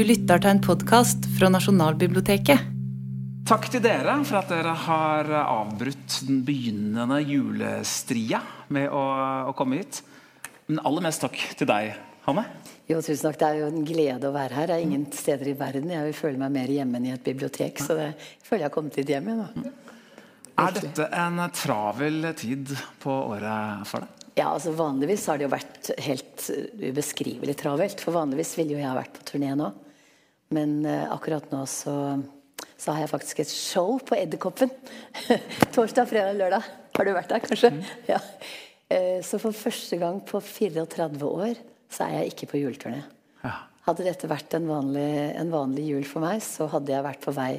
Du lytter til en podkast fra Nasjonalbiblioteket. Takk til dere for at dere har avbrutt den begynnende julestria med å, å komme hit. Men aller mest takk til deg, Hanne. Jo, tusen takk. Det er jo en glede å være her. Det er ingen steder i verden jeg vil føle meg mer hjemme enn i et bibliotek. Så det, jeg føler jeg har kommet litt hjem igjen. Er dette en travel tid på året for deg? Ja, altså Vanligvis har det jo vært helt ubeskrivelig travelt. For vanligvis ville jo jeg ha vært på turné nå. Men uh, akkurat nå så, så, har jeg faktisk et show på Edderkoppen. Torsdag, fredag, lørdag. Har du vært der, kanskje? Mm. Ja. Uh, så for første gang på 34 år så er jeg ikke på juleturné. Ja. Hadde dette vært en vanlig, en vanlig, jul for meg, så hadde jeg vært på vei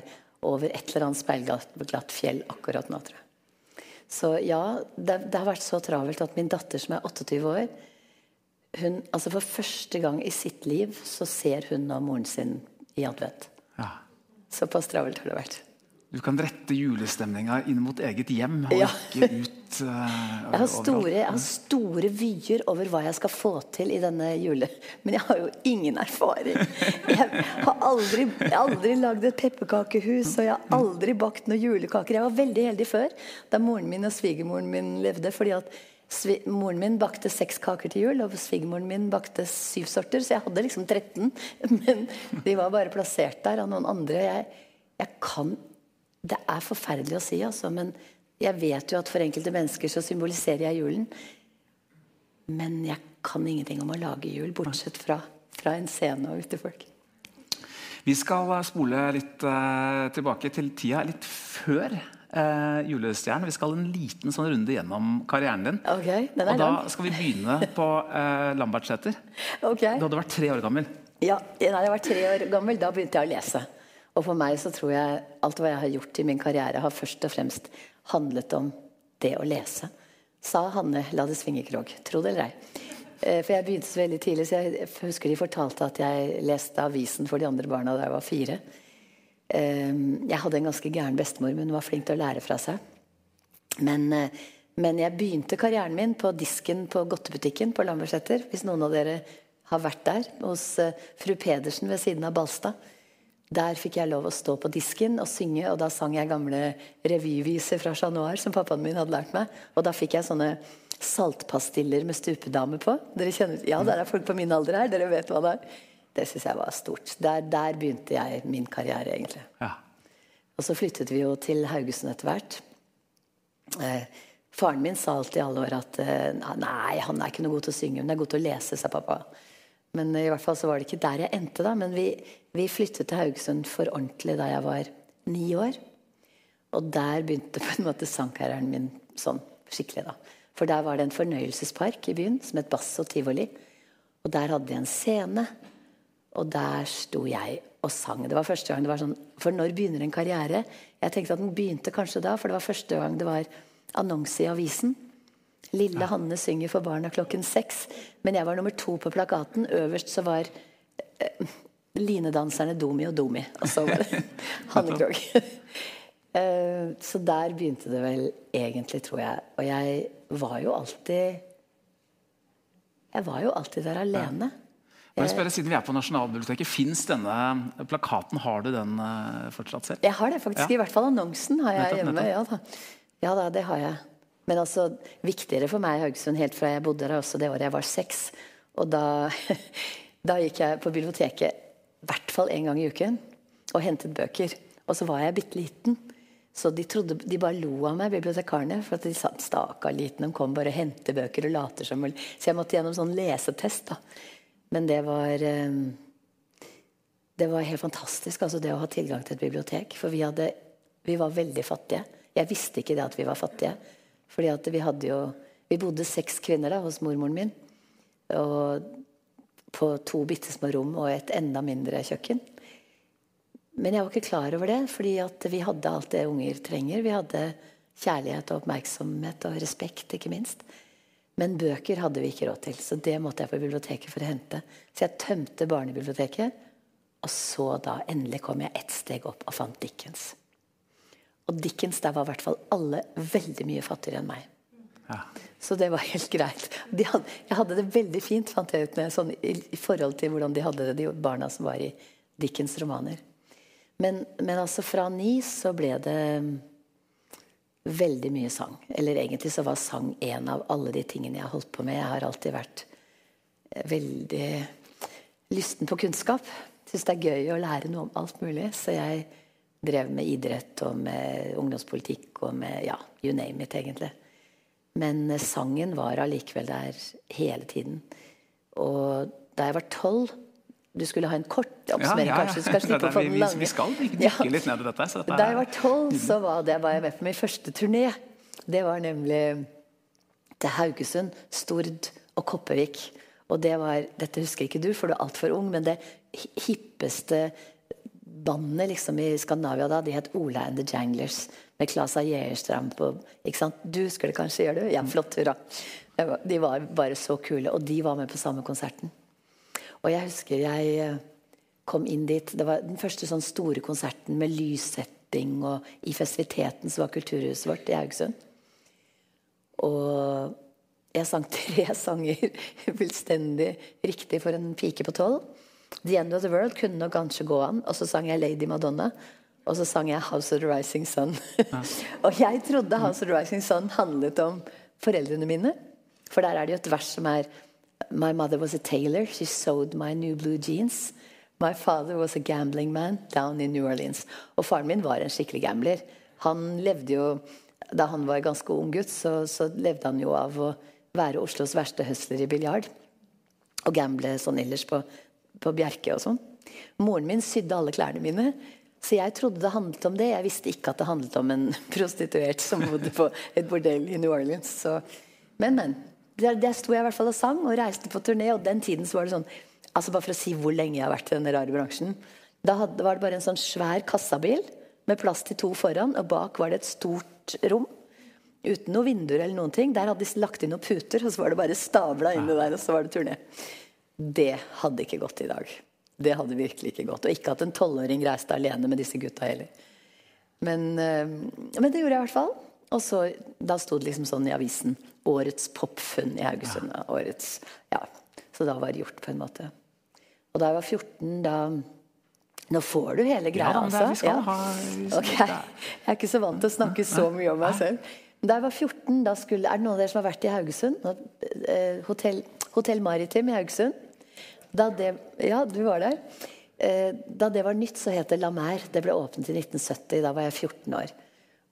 over et eller annet speilglatt fjell akkurat nå, tror jeg. Så ja, det, det, har vært så travelt at min datter som er 28 år hun, altså For første gang i sitt liv så ser hun nå moren sin i advent. Ja. Såpass travelt har det vært. Du kan rette julestemninga inn mot eget hjem og ja. ikke ut uh, jeg, har store, jeg har store vyer over hva jeg skal få til i denne jule... Men jeg har jo ingen erfaring. Jeg har aldri, aldri lagd et pepperkakehus, og jeg har aldri bakt noen julekaker. Jeg var veldig heldig før, da moren min og svigermoren min levde. fordi at Moren min bakte seks kaker til jul, og svigermoren min bakte syv sorter. Så jeg hadde liksom 13, men de var bare plassert der av noen andre. Jeg, jeg kan det er forferdelig å si, altså, men jeg vet jo at for enkelte mennesker så symboliserer jeg julen. Men jeg kan ingenting om å lage jul, bortsett fra, fra en scene og ute folk. Vi skal spole litt uh, tilbake til tida litt før uh, julestjernen. Vi skal en liten sånn runde gjennom karrieren din. Okay, og lang. Da skal vi begynne på eh, Lambertseter. Okay. Du hadde vært tre år gammel. Ja, da jeg var tre år gammel, da begynte jeg å lese. Og for meg så tror jeg alt hva jeg har gjort i min karriere, har først og fremst handlet om det å lese. Sa Hanne Lade Svingekrog. Tro det eller ei. Eh, for jeg begynte så veldig tidlig, så jeg husker de fortalte at jeg leste avisen for de andre barna da jeg var fire. Eh, jeg hadde en ganske gæren bestemor, men hun var flink til å lære fra seg. Men, eh, men jeg begynte karrieren min på disken på godtebutikken på Lambertseter. Hvis noen av dere har vært der, hos fru Pedersen ved siden av Balstad. Der fikk jeg lov å stå på disken og synge, og da sang jeg gamle revyviser fra Chat Noir som pappaen min hadde lært meg. Og da fikk jeg sånne saltpastiller med stupedame på. Dere kjenner, ja, der er folk på min alder her, dere vet hva det er. Det syns jeg var stort. Der, der, begynte jeg min karriere, egentlig. Ja. Og så flyttet vi jo til Haugesund etter hvert. Eh, faren min sa alltid i alle år at eh, nei, han er ikke noe god til å synge, men han er god til å lese, sa pappa. Men i hvert fall så var det ikke der jeg endte, da. Men vi, vi flyttet til Haugesund for ordentlig da jeg var ni år. Og der begynte på en måte sangkarrieren min sånn skikkelig, da. For der var det en fornøyelsespark i byen som het Bass og Tivoli. Og der hadde de en scene, og der sto jeg og sang. Det var første gang det var sånn For når begynner en karriere? Jeg tenkte at den begynte kanskje da, for det var første gang det var annonse i avisen. Lille Hanne synger for barna klokken seks. Men jeg var nummer to på plakaten. Øverst så var eh, linedanserne Domi og Domi. Og så var det Hanne Krogh. eh, så der begynte det vel egentlig, tror jeg. Og jeg var jo alltid Jeg var jo alltid der alene. Ja. Spørre, siden vi er på Nasjonalbiblioteket, Fins denne plakaten? Har du den uh, fortsatt selv? Jeg har det faktisk. Ja. I hvert fall annonsen har jeg nettopp, hjemme. Nettopp. Ja, da. ja da, det har jeg. Men altså, viktigere for meg i Haugesund helt fra jeg bodde der også det året jeg var seks. Og da, da gikk jeg på biblioteket i hvert fall én gang i uken og hentet bøker. Og så var jeg bitte liten. Så de, trodde, de bare lo av meg, bibliotekarene. For at de sa stakkar liten, de kom bare og hentet bøker og later som Så jeg måtte gjennom sånn lesetest. da. Men det var eh, Det var helt fantastisk, altså det å ha tilgang til et bibliotek. For vi, hadde, vi var veldig fattige. Jeg visste ikke det at vi var fattige. Fordi at vi hadde jo Vi bodde seks kvinner da hos mormoren min. Og på to bitte små rom og et enda mindre kjøkken. Men jeg var ikke klar over det, fordi vi hadde alt det unger trenger. Vi hadde kjærlighet og oppmerksomhet og respekt, ikke minst. Men bøker hadde vi ikke råd til, så det måtte jeg på biblioteket for å hente. Så jeg tømte barnebiblioteket, og så da endelig kom jeg ett steg opp og fant Dickens. Og Dickens der var i hvert fall alle veldig mye fattigere enn meg. Ja. Så det var helt greit. Hadde, jeg hadde det veldig fint fant jeg ut med, sånn, i, i, forhold til hvordan de hadde det, de barna som var i Dickens romaner. Men, men altså fra ni så ble det veldig mye sang. Eller egentlig så var sang en av alle de tingene jeg har holdt på med. Jeg har alltid vært eh, veldig lysten på kunnskap. Syns det er gøy å lære noe om alt mulig. Så jeg drev med idrett og med ungdomspolitikk og med ja, you name it, egentlig. Men eh, sangen var allikevel der hele tiden. Og da jeg var tolv du skulle ha en kort oppsummering, Ja, ja, ja. kanskje? Skal få Vi- Vi skal dykke litt ned i dette. Så dette Da jeg var tolv, så var, det, var jeg med på min første turné. Det var nemlig til Haugesund, Stord og Kopervik. Og det var Dette husker ikke du, for du er altfor ung, men det hippeste bandet liksom i Skandinavia da, de het Ola and the Janglers. Med Claes A. Gjerstrand på ikke sant? Du husker det kanskje, gjør du? Ja, flott, hurra. De var bare så kule. Og de var med på samme konserten. Og jeg husker jeg eh, kom inn dit. Det var den første sånn store konserten med lyssetting og i festiviteten som var kulturhuset vårt i Haugesund. Og jeg sang tre sanger fullstendig riktig for en pike på tolv. The End of the World kunne nok kanskje gå an. Og så sang jeg Lady Madonna. Og så sang jeg House of the Rising Sun. og jeg trodde House of the Rising Sun handlet om foreldrene mine. For der er det jo et vers som er My mother was a tailor. She sewed my new blue jeans. My father was a gambling man down in New Orleans. Og faren min var en skikkelig gambler. Han levde jo Da han var ganske ung gutt, så, så levde han jo av å være Oslos verste høsler i biljard. Og gamble sånn ellers på, på Bjerke og sånn. Moren min sydde alle klærne mine. Så jeg trodde det handlet om det. Jeg visste ikke at det handlet om en prostituert som bodde på et bordell i New Orleans. Så. Men, men. Der, der sto jeg i hvert fall og sang og reiste på turné. Og den tiden så var det sånn altså Bare for å si hvor lenge jeg har vært i denne rare bransjen. Da hadde, var det bare en sånn svær kassabil med plass til to foran, og bak var det et stort rom. Uten noen vinduer eller noen ting. Der hadde de lagt inn noen puter, og så var det bare stabla inni der, og så var det turné. Det hadde ikke gått i dag. Det hadde virkelig ikke gått. Og ikke at en tolvåring reiste alene med disse gutta heller. Men, eh, men det gjorde jeg i hvert fall. Og så, da sto det liksom sånn i avisen 'Årets popfunn i Haugesund'. Ja. Årets, ja. Så da var det gjort, på en måte. Og da jeg var 14, da Nå får du hele greia, Ja, altså. vi skal skal ha- vi skal- okay. Jeg er ikke så vant til å snakke så mye om meg selv. Da jeg var 14, da skulle, er det noen av dere som har vært i Haugesund? Eh, Hotell, Hotell Maritim i Haugesund. Da det, ja, du var der. Eh, Da det var nytt, så het det La Mer. Det ble åpnet i 1970. Da var jeg 14 år.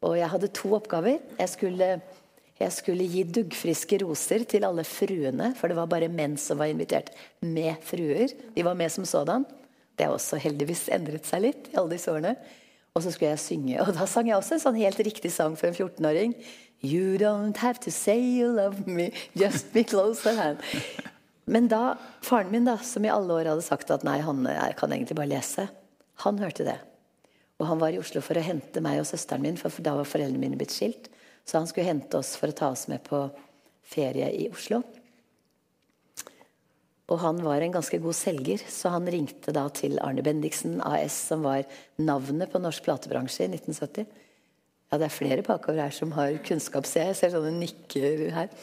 Og jeg hadde to oppgaver. Jeg skulle, jeg skulle gi duggfriske roser til alle fruene, for det var bare menn som var invitert med fruer. De var med som sådan. Det har også heldigvis endret seg litt i alle disse årene. Og så skulle jeg synge, og da sang jeg også en sånn helt riktig sang for en 14-åring. You don't have to say you love me, just be close at hand. Men da, faren min, da, som i alle år hadde sagt at nei, han kan egentlig bare lese, han hørte det. Og han var i Oslo for å hente meg og søsteren min, for da var foreldrene mine blitt skilt. Så han skulle hente oss for å ta oss med på ferie i Oslo. Og han var en ganske god selger, så han ringte da til Arne Bendiksen AS, som var navnet på norsk platebransje i 1970. Ja, det er flere bakover her som har kunnskap, ser jeg. Jeg ser sånne nikker her.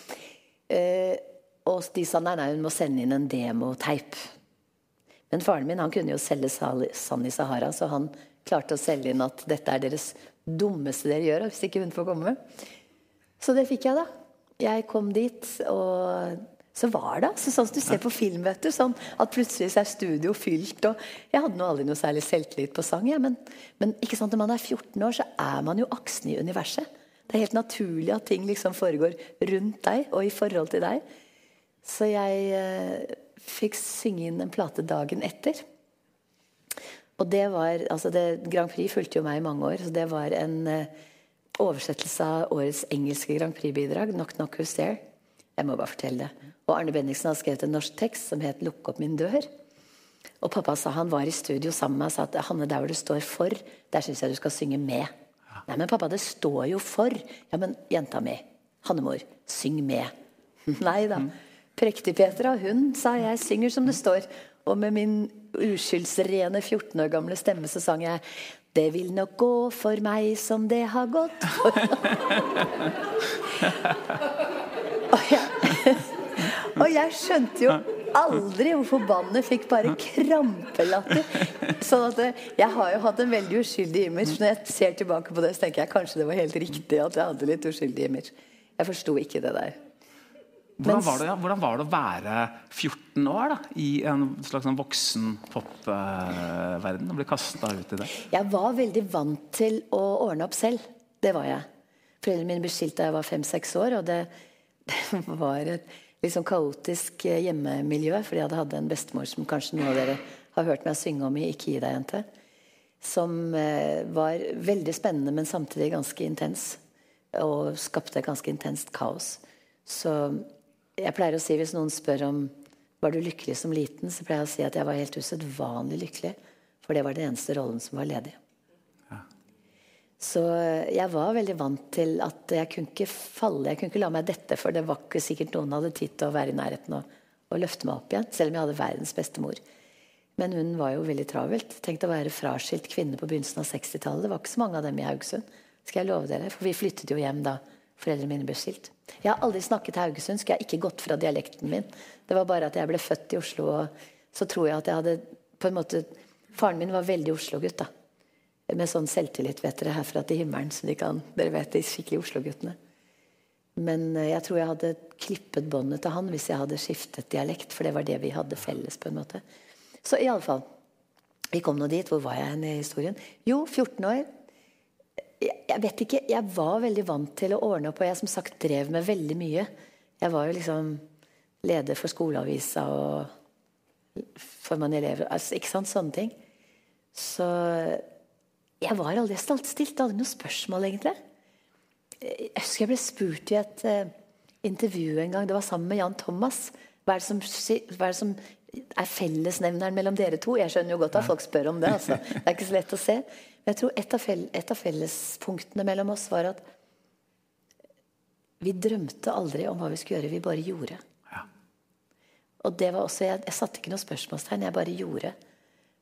Eh, og de sa nei, nei, hun må sende inn en demoteip. Men faren min han kunne jo selge sand i Sahara, så han klarte å selge inn at dette er deres dummeste dere gjør, hvis ikke hun får komme. Så det fikk jeg, da. Jeg kom dit, og så var det altså sånn som du ser på film, vet du. Sånn at plutselig så er studio fylt, og Jeg hadde nå aldri noe særlig selvtillit på sang, jeg, men, men ikke sant, når man er 14 år, så er man jo aksen i universet. Det er helt naturlig at ting liksom foregår rundt deg og i forhold til deg. Så jeg eh, fikk synge inn en plate dagen etter. Og det var, altså det, Grand Prix fulgte jo meg i mange år, så det var en eh, oversettelse av årets engelske Grand Prix-bidrag, 'Knock Knock Who's There'. Jeg må bare fortelle det. Og Arne Bendiksen har skrevet en norsk tekst som het 'Lukk opp min dør'. Og pappa sa han var i studio sammen med meg og sa at 'Hanne, der hvor det står 'for', der syns jeg du skal synge med'. Nei, men pappa, det står jo 'for'. Ja, men jenta mi, Hannemor, syng med. Nei da. Prektig-Petra, hun sa jeg synger som det står. Og med min uskyldsrene 14 år gamle stemme så sang jeg Det vil nok gå for meg som det har gått for og, jeg, og jeg skjønte jo aldri hvorfor bandet fikk bare krampelatter. Sånn at Jeg har jo hatt en veldig uskyldig image. Når jeg ser tilbake på det, så tenker jeg kanskje det var helt riktig at jeg hadde litt uskyldig image. Jeg forsto ikke det der. Hvordan var, det, ja, hvordan var det å være 14 år da, i en slags sånn voksen popverden? og bli kasta ut i det? Jeg var veldig vant til å ordne opp selv. Det var jeg. Foreldrene mine ble skilt da jeg var fem-seks år, og det, det var et sånn kaotisk eh, hjemmemiljø. Fordi jeg hadde hatt en bestemor som kanskje noen av dere har hørt meg synge om i 'Ikke gi deg, jente'. Som eh, var veldig spennende, men samtidig ganske intens. Og skapte et ganske intenst kaos. Så jeg pleier å si hvis noen spør om var du lykkelig som liten, så pleier jeg å si at jeg var helt usedvanlig lykkelig. For det var den eneste rollen som var ledig. Så jeg var veldig vant til at jeg kunne ikke falle, jeg kunne ikke la meg dette, for det var ikke sikkert noen hadde tid til å være i nærheten og, og løfte meg opp igjen, selv om jeg hadde verdens beste mor. Men hun var jo veldig travelt. Tenk å være fraskilt kvinne på begynnelsen av 60-tallet. Det var ikke så mange av dem i Haugesund, skal jeg love dere. For vi flyttet jo hjem da foreldrene mine ble skilt. Jeg har aldri snakket Haugesund, jeg jeg ikke gått fra dialekten min. Det var bare at jeg ble født i Oslo, og så tror jeg at jeg hadde på en måte Faren min var veldig Oslo-gutt, da. Med sånn selvtillit, vet dere, herfra til himmelen, som de kan Dere vet de skikkelig Oslo-guttene. Men eh, jeg tror jeg hadde klippet båndet til han hvis jeg hadde skiftet dialekt, for det var det vi hadde felles, på en måte. Så i alle fall. Vi kom nå dit. Hvor var jeg i historien? Jo, 14 år. Jeg, jeg vet ikke. Jeg var veldig vant til å ordne opp, og jeg som sagt drev med veldig mye. Jeg var jo liksom leder for skoleavisa og formann i elever altså, Ikke sant? Sånne ting. Så jeg var aldri jeg stilte aldri noe spørsmål, egentlig. Jeg husker jeg ble spurt i et eh, intervju en gang. Det var sammen med Jan Thomas. Hva er det som, er, det som er fellesnevneren mellom dere to? Jeg skjønner jo godt at folk spør om det. Altså. Det er ikke så lett å se. Men jeg tror et av, et av fellespunktene mellom oss var at vi drømte aldri om hva vi skulle gjøre. Vi bare gjorde. Ja. Og det var også, jeg, jeg satte ikke noe spørsmålstegn, jeg bare gjorde.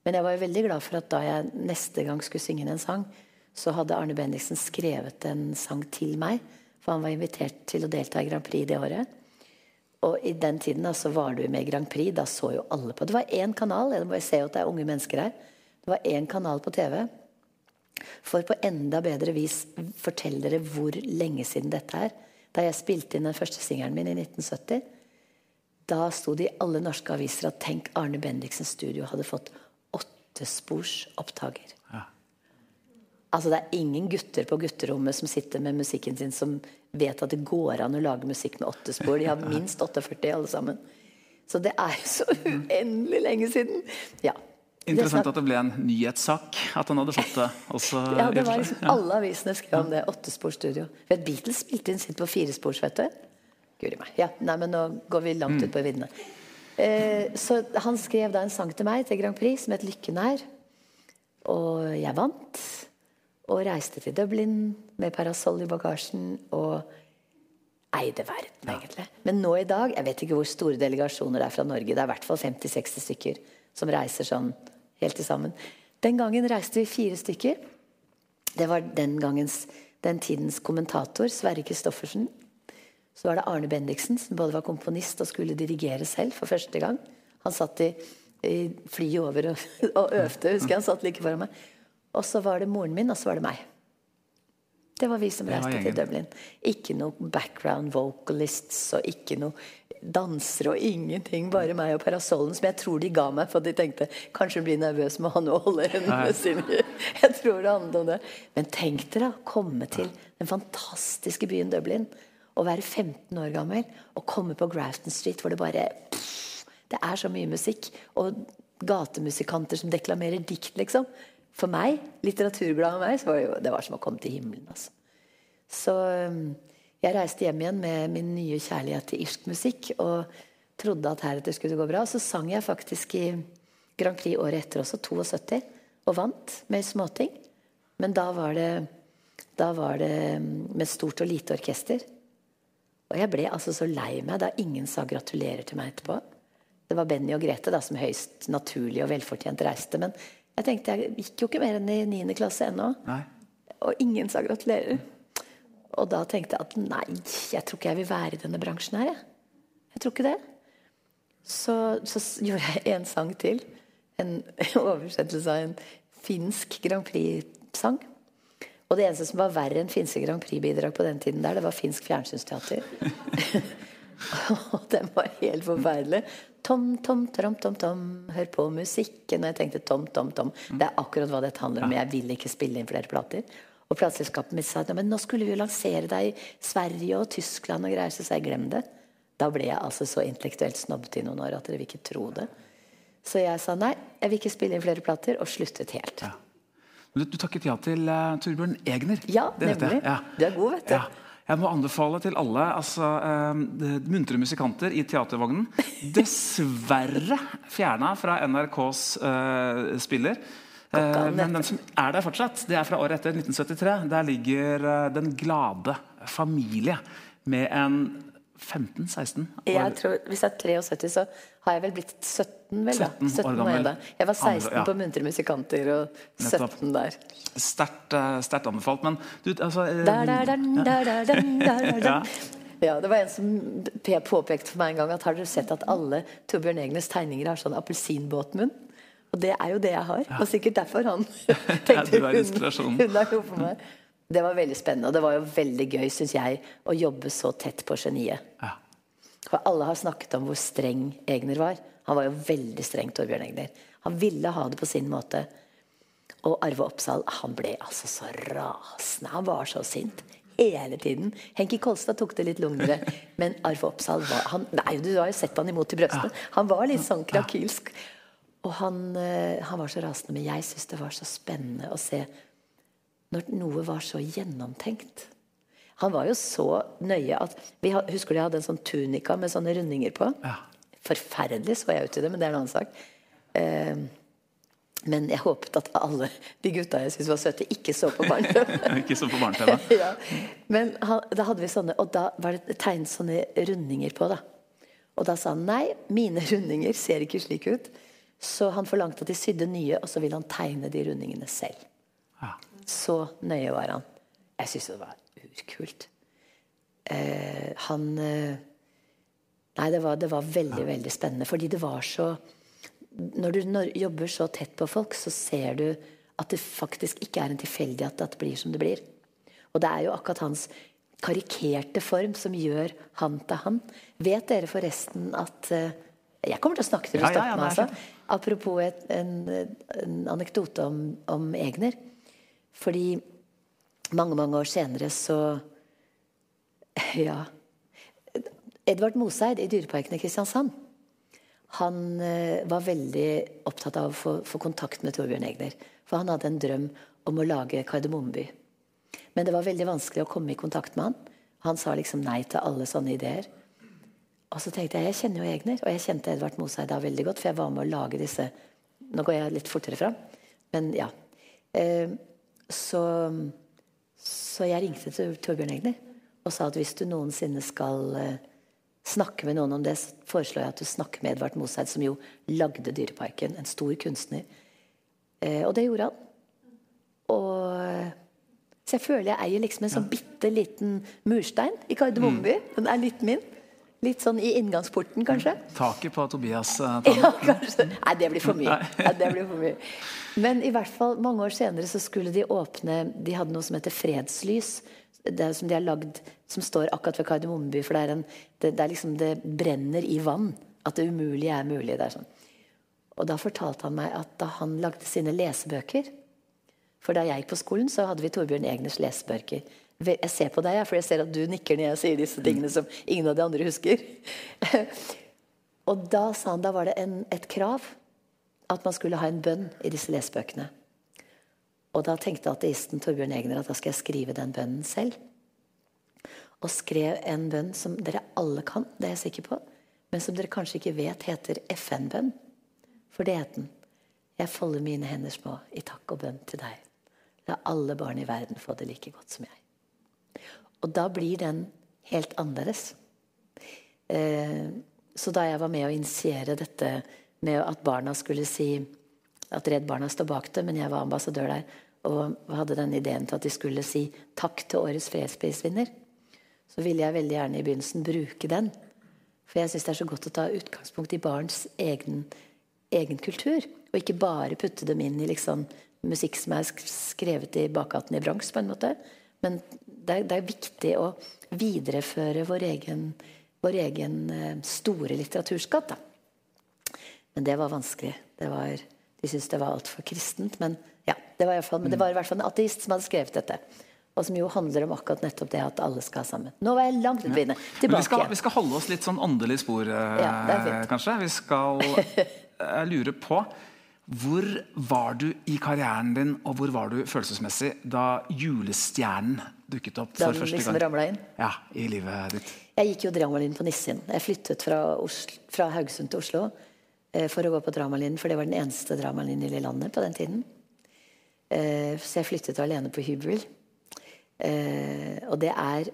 Men jeg var jo veldig glad for at da jeg neste gang skulle synge en sang, så hadde Arne Bendiksen skrevet en sang til meg. For han var invitert til å delta i Grand Prix det året. Og i den tiden da, så var du med i Grand Prix. Da så jo alle på. Det var én kanal. Jeg må jo se at det er unge mennesker her. Det var én kanal på TV. For på enda bedre vis fortelle dere hvor lenge siden dette er. Da jeg spilte inn den første singelen min i 1970, da sto det i alle norske aviser at tenk Arne Bendiksens studio hadde fått åttespors opptaker. Ja. Altså Det er ingen gutter på gutterommet som sitter med musikken sin, som vet at det går an å lage musikk med åtte spor. De har minst 48 alle sammen. Så det er jo så uendelig lenge siden. Ja. Interessant at det ble en nyhetssak at han hadde fått det. Også, Ja, det var liksom Alle avisene skrev om det. Åttesporsstudio. Beatles spilte inn sitt på firespors, vet du. Guri meg. Ja, nei, men nå går vi langt ut på viddene. Eh, så han skrev da en sang til meg til Grand Prix som het 'Lykken er'. Og jeg vant. Og reiste til Dublin med parasoll i bagasjen og eide verden, egentlig. Men nå i dag Jeg vet ikke hvor store delegasjoner det er fra Norge. Det er i hvert fall 50-60 stykker som reiser sånn helt til sammen. Den gangen reiste vi fire stykker. Det var den gangens den tidens kommentator, Sverre Kristoffersen. Så var det Arne Bendiksen, som både var komponist og skulle dirigere selv for første gang. Han satt i, i flyet over og, og øvde, husker jeg. Han satt like foran meg. Og så var det moren min, og så var det meg. Det var vi som reiste til. Dublin. Ikke noe background vocalists og ikke noe dansere og ingenting. Bare meg og parasollen, som jeg tror de ga meg, for de tenkte kanskje hun blir nervøs med han og holde hendene sine. Jeg tror det handlet om det. Men tenk dere å komme til den fantastiske byen Dublin. Og være 15 år gammel og komme på Grafton Street hvor det bare pff, Det er så mye musikk. Og gatemusikanter som deklamerer dikt, liksom. For meg, litteraturglad av meg, så var det, jo, det var som å komme til himmelen. altså. Så um, jeg reiste hjem igjen med min nye kjærlighet til irsk musikk og trodde at heretter skulle det gå bra. Så sang jeg faktisk i Grand Prix året etter også, 72, og vant med småting. Men da var det, da var det um, med stort og lite orkester. Og jeg ble altså så lei meg da ingen sa gratulerer til meg etterpå. Det var Benny og Grete da som høyst naturlig og velfortjent reiste. Men jeg tenkte jeg gikk jo ikke mer enn i 9. klasse ennå. Og ingen sa gratulerer. Og da tenkte jeg at nei, jeg tror ikke jeg vil være i denne bransjen her. Jeg, jeg tror ikke det. så, så gjorde jeg en sang til. En oversettelse av en finsk Grand Prix-sang. Og det eneste som var verre enn finske Grand Prix-bidrag på den tiden der, det var finsk fjernsynsteater. den var helt forferdelig. Tom, tom, trom, tom, tom, hør på musikken. Og jeg tenkte tom, tom, tom. Det er akkurat hva dette handler om. Jeg vil ikke spille inn flere plater. Og plateselskapet mitt sa at men nå skulle vi jo lansere deg i Sverige og Tyskland og greier, så sa jeg glem det. Da ble jeg altså så intellektuelt snobbete i noen år at dere vil ikke tro det. Så jeg sa nei, jeg vil ikke spille inn flere plater, og sluttet helt. Ja. Men Du, du takket ja til uh, Torbjørn Egner. Ja, nemlig. Du er god, vet du. Ja. Jeg må anbefale til alle altså, eh, muntre musikanter i teatervognen. Dessverre fjerna fra NRKs eh, spiller. Eh, men den som er der fortsatt, det er fra året etter, 1973. Der ligger eh, Den glade familie med en 15-16 Jeg tror, hvis jeg er 73, så har jeg vel blitt 17, vel da. 17 år 17 år gammel. Jeg, jeg var 16 Andre, ja. på Muntre musikanter og Nettopp. 17 der. Sterkt eh, sterkt anbefalt. Men du, altså. Ja. Ja, det var en som påpekte for meg en gang at har dere sett at alle Torbjørn Egnes tegninger har sånn appelsinbåtmunn? Og det er jo det jeg har. Og sikkert derfor han tenkte hun, hun er noe for meg. Det var veldig spennende, og det var jo veldig gøy, syns jeg, å jobbe så tett på geniet. Ja. For alle har snakket om hvor streng Egner var. Han var jo veldig streng, Torbjørn Egner. Han ville ha det på sin måte. Og Arve Oppsal han ble altså så rasende. Han var så sint hele tiden. Henki Kolstad tok det litt lugnere, men Arve Oppsal var han, Nei, du har jo sett han imot i brøstet. Han var litt sånn krakilsk. Og han, eh, han var så rasende. Men jeg syns det var så spennende å se når noe var så gjennomtenkt. Han var jo så nøye at vi Husker du jeg hadde en sånn tunika med sånne rundinger på? Ja. Forferdelig så jeg ut i det, men det er en annen sak. Eh, men jeg håpet at alle de gutta jeg syntes var søte, ikke så på barne-TV. Ikke så på barne-TV. ja. Men han, da hadde vi sånne, og da var det tegnet sånne rundinger på. da. Og da sa han nei, mine rundinger ser ikke slik ut. Så han forlangte at de sydde nye, og så ville han tegne de rundingene selv. Ja. Så nøye var han. Jeg syns det var urkult. Eh, han eh, Nei, det var, det var veldig, veldig spennende. Fordi det var så Når du når, jobber så tett på folk, så ser du at det faktisk ikke er en tilfeldighet at det blir som det blir. Og det er jo akkurat hans karikerte form som gjør han til han. Vet dere forresten at eh, Jeg kommer til å snakke til du Ja, ja, stopper ja, meg, altså. Apropos et, en, en anekdote om, om Egner. Fordi mange, mange år senere så Ja. Edvard Moseid i Dyreparken i Kristiansand. Han eh, var veldig opptatt av å få, få kontakt med Torbjørn Egner. For han hadde en drøm om å lage Kardemommeby. Men det var veldig vanskelig å komme i kontakt med han. Han sa liksom nei til alle sånne ideer. Og så tenkte jeg jeg kjenner jo Egner, og jeg kjente Edvard Moseid da veldig godt, for jeg var med å lage disse Nå går jeg litt fortere fram, men ja. Eh, så, så jeg ringte til Torbjørn Egner og sa at hvis du noensinne skal eh, snakke med noen om det, så foreslår jeg at du snakker med Edvard Moseid, som jo lagde Dyreparken. En stor kunstner. Eh, og det gjorde han. Og så jeg føler jeg eier liksom en sånn bitte liten murstein i Kardemommeby. Den er litt min. Litt sånn i inngangsporten, kanskje. Taket på Tobias uh, Ja, kanskje. Nei, det blir for mye. Nei, det blir for mye. Men i hvert fall mange år senere så skulle de åpne De hadde noe som heter Fredslys. Det er som de har lagd Som står akkurat ved Kardemommeby. For det er, en, det, det er liksom Det brenner i vann. At det umulige er mulig. Det er sånn. Og da fortalte han meg at da han lagde sine lesebøker For da jeg gikk på skolen, så hadde vi Torbjørn Egners lesebøker. Jeg ser på deg, for jeg ser at du nikker når jeg sier disse tingene som ingen av de andre husker. Og da sa han, da var det en, et krav at man skulle ha en bønn i disse lesebøkene. Og da tenkte ateisten Torbjørn Egner at da skal jeg skrive den bønnen selv. Og skrev en bønn som dere alle kan, det er jeg sikker på, men som dere kanskje ikke vet heter FN-bønn. For det het den. Jeg folder mine hender små i takk og bønn til deg. La alle barn i verden få det like godt som jeg. Og da blir den helt annerledes. Eh, så da jeg var med å initiere dette med at barna skulle si at Redd Barna står bak det, men jeg var ambassadør der og hadde den ideen til at de skulle si takk til årets fredsprisvinner, så ville jeg veldig gjerne i begynnelsen bruke den. For jeg syns det er så godt å ta utgangspunkt i barns egen, egen kultur. Og ikke bare putte dem inn i liksom, musikk som er skrevet i bakgaten i Bronx, på en måte. Men det er, det er viktig å videreføre vår egen, vår egen eh, store litteraturskatt. Da. Men det var vanskelig. Det var, de syntes det var altfor kristent. Men, ja, det var i hvert fall, men det var i hvert fall en ateist som hadde skrevet dette. Og som jo handler om akkurat nettopp det at alle skal sammen. Nå var jeg langt ute ja. Tilbake. Vi skal, vi skal, holde oss litt sånn åndelig spor, ja, kanskje. Vi skal uh, lure på hvor var du i karrieren din, og hvor var du følelsesmessig da julestjernen dukket opp for første liksom gang? inn? Ja, i livet ditt. Jeg gikk jo dramalinjen på Nissin. Jeg flyttet fra, Oslo, fra Haugesund til Oslo eh, for å gå på dramalinjen, for det var den eneste dramalinjen i landet på den tiden. Eh, så jeg flyttet alene på hybel. Eh, og det er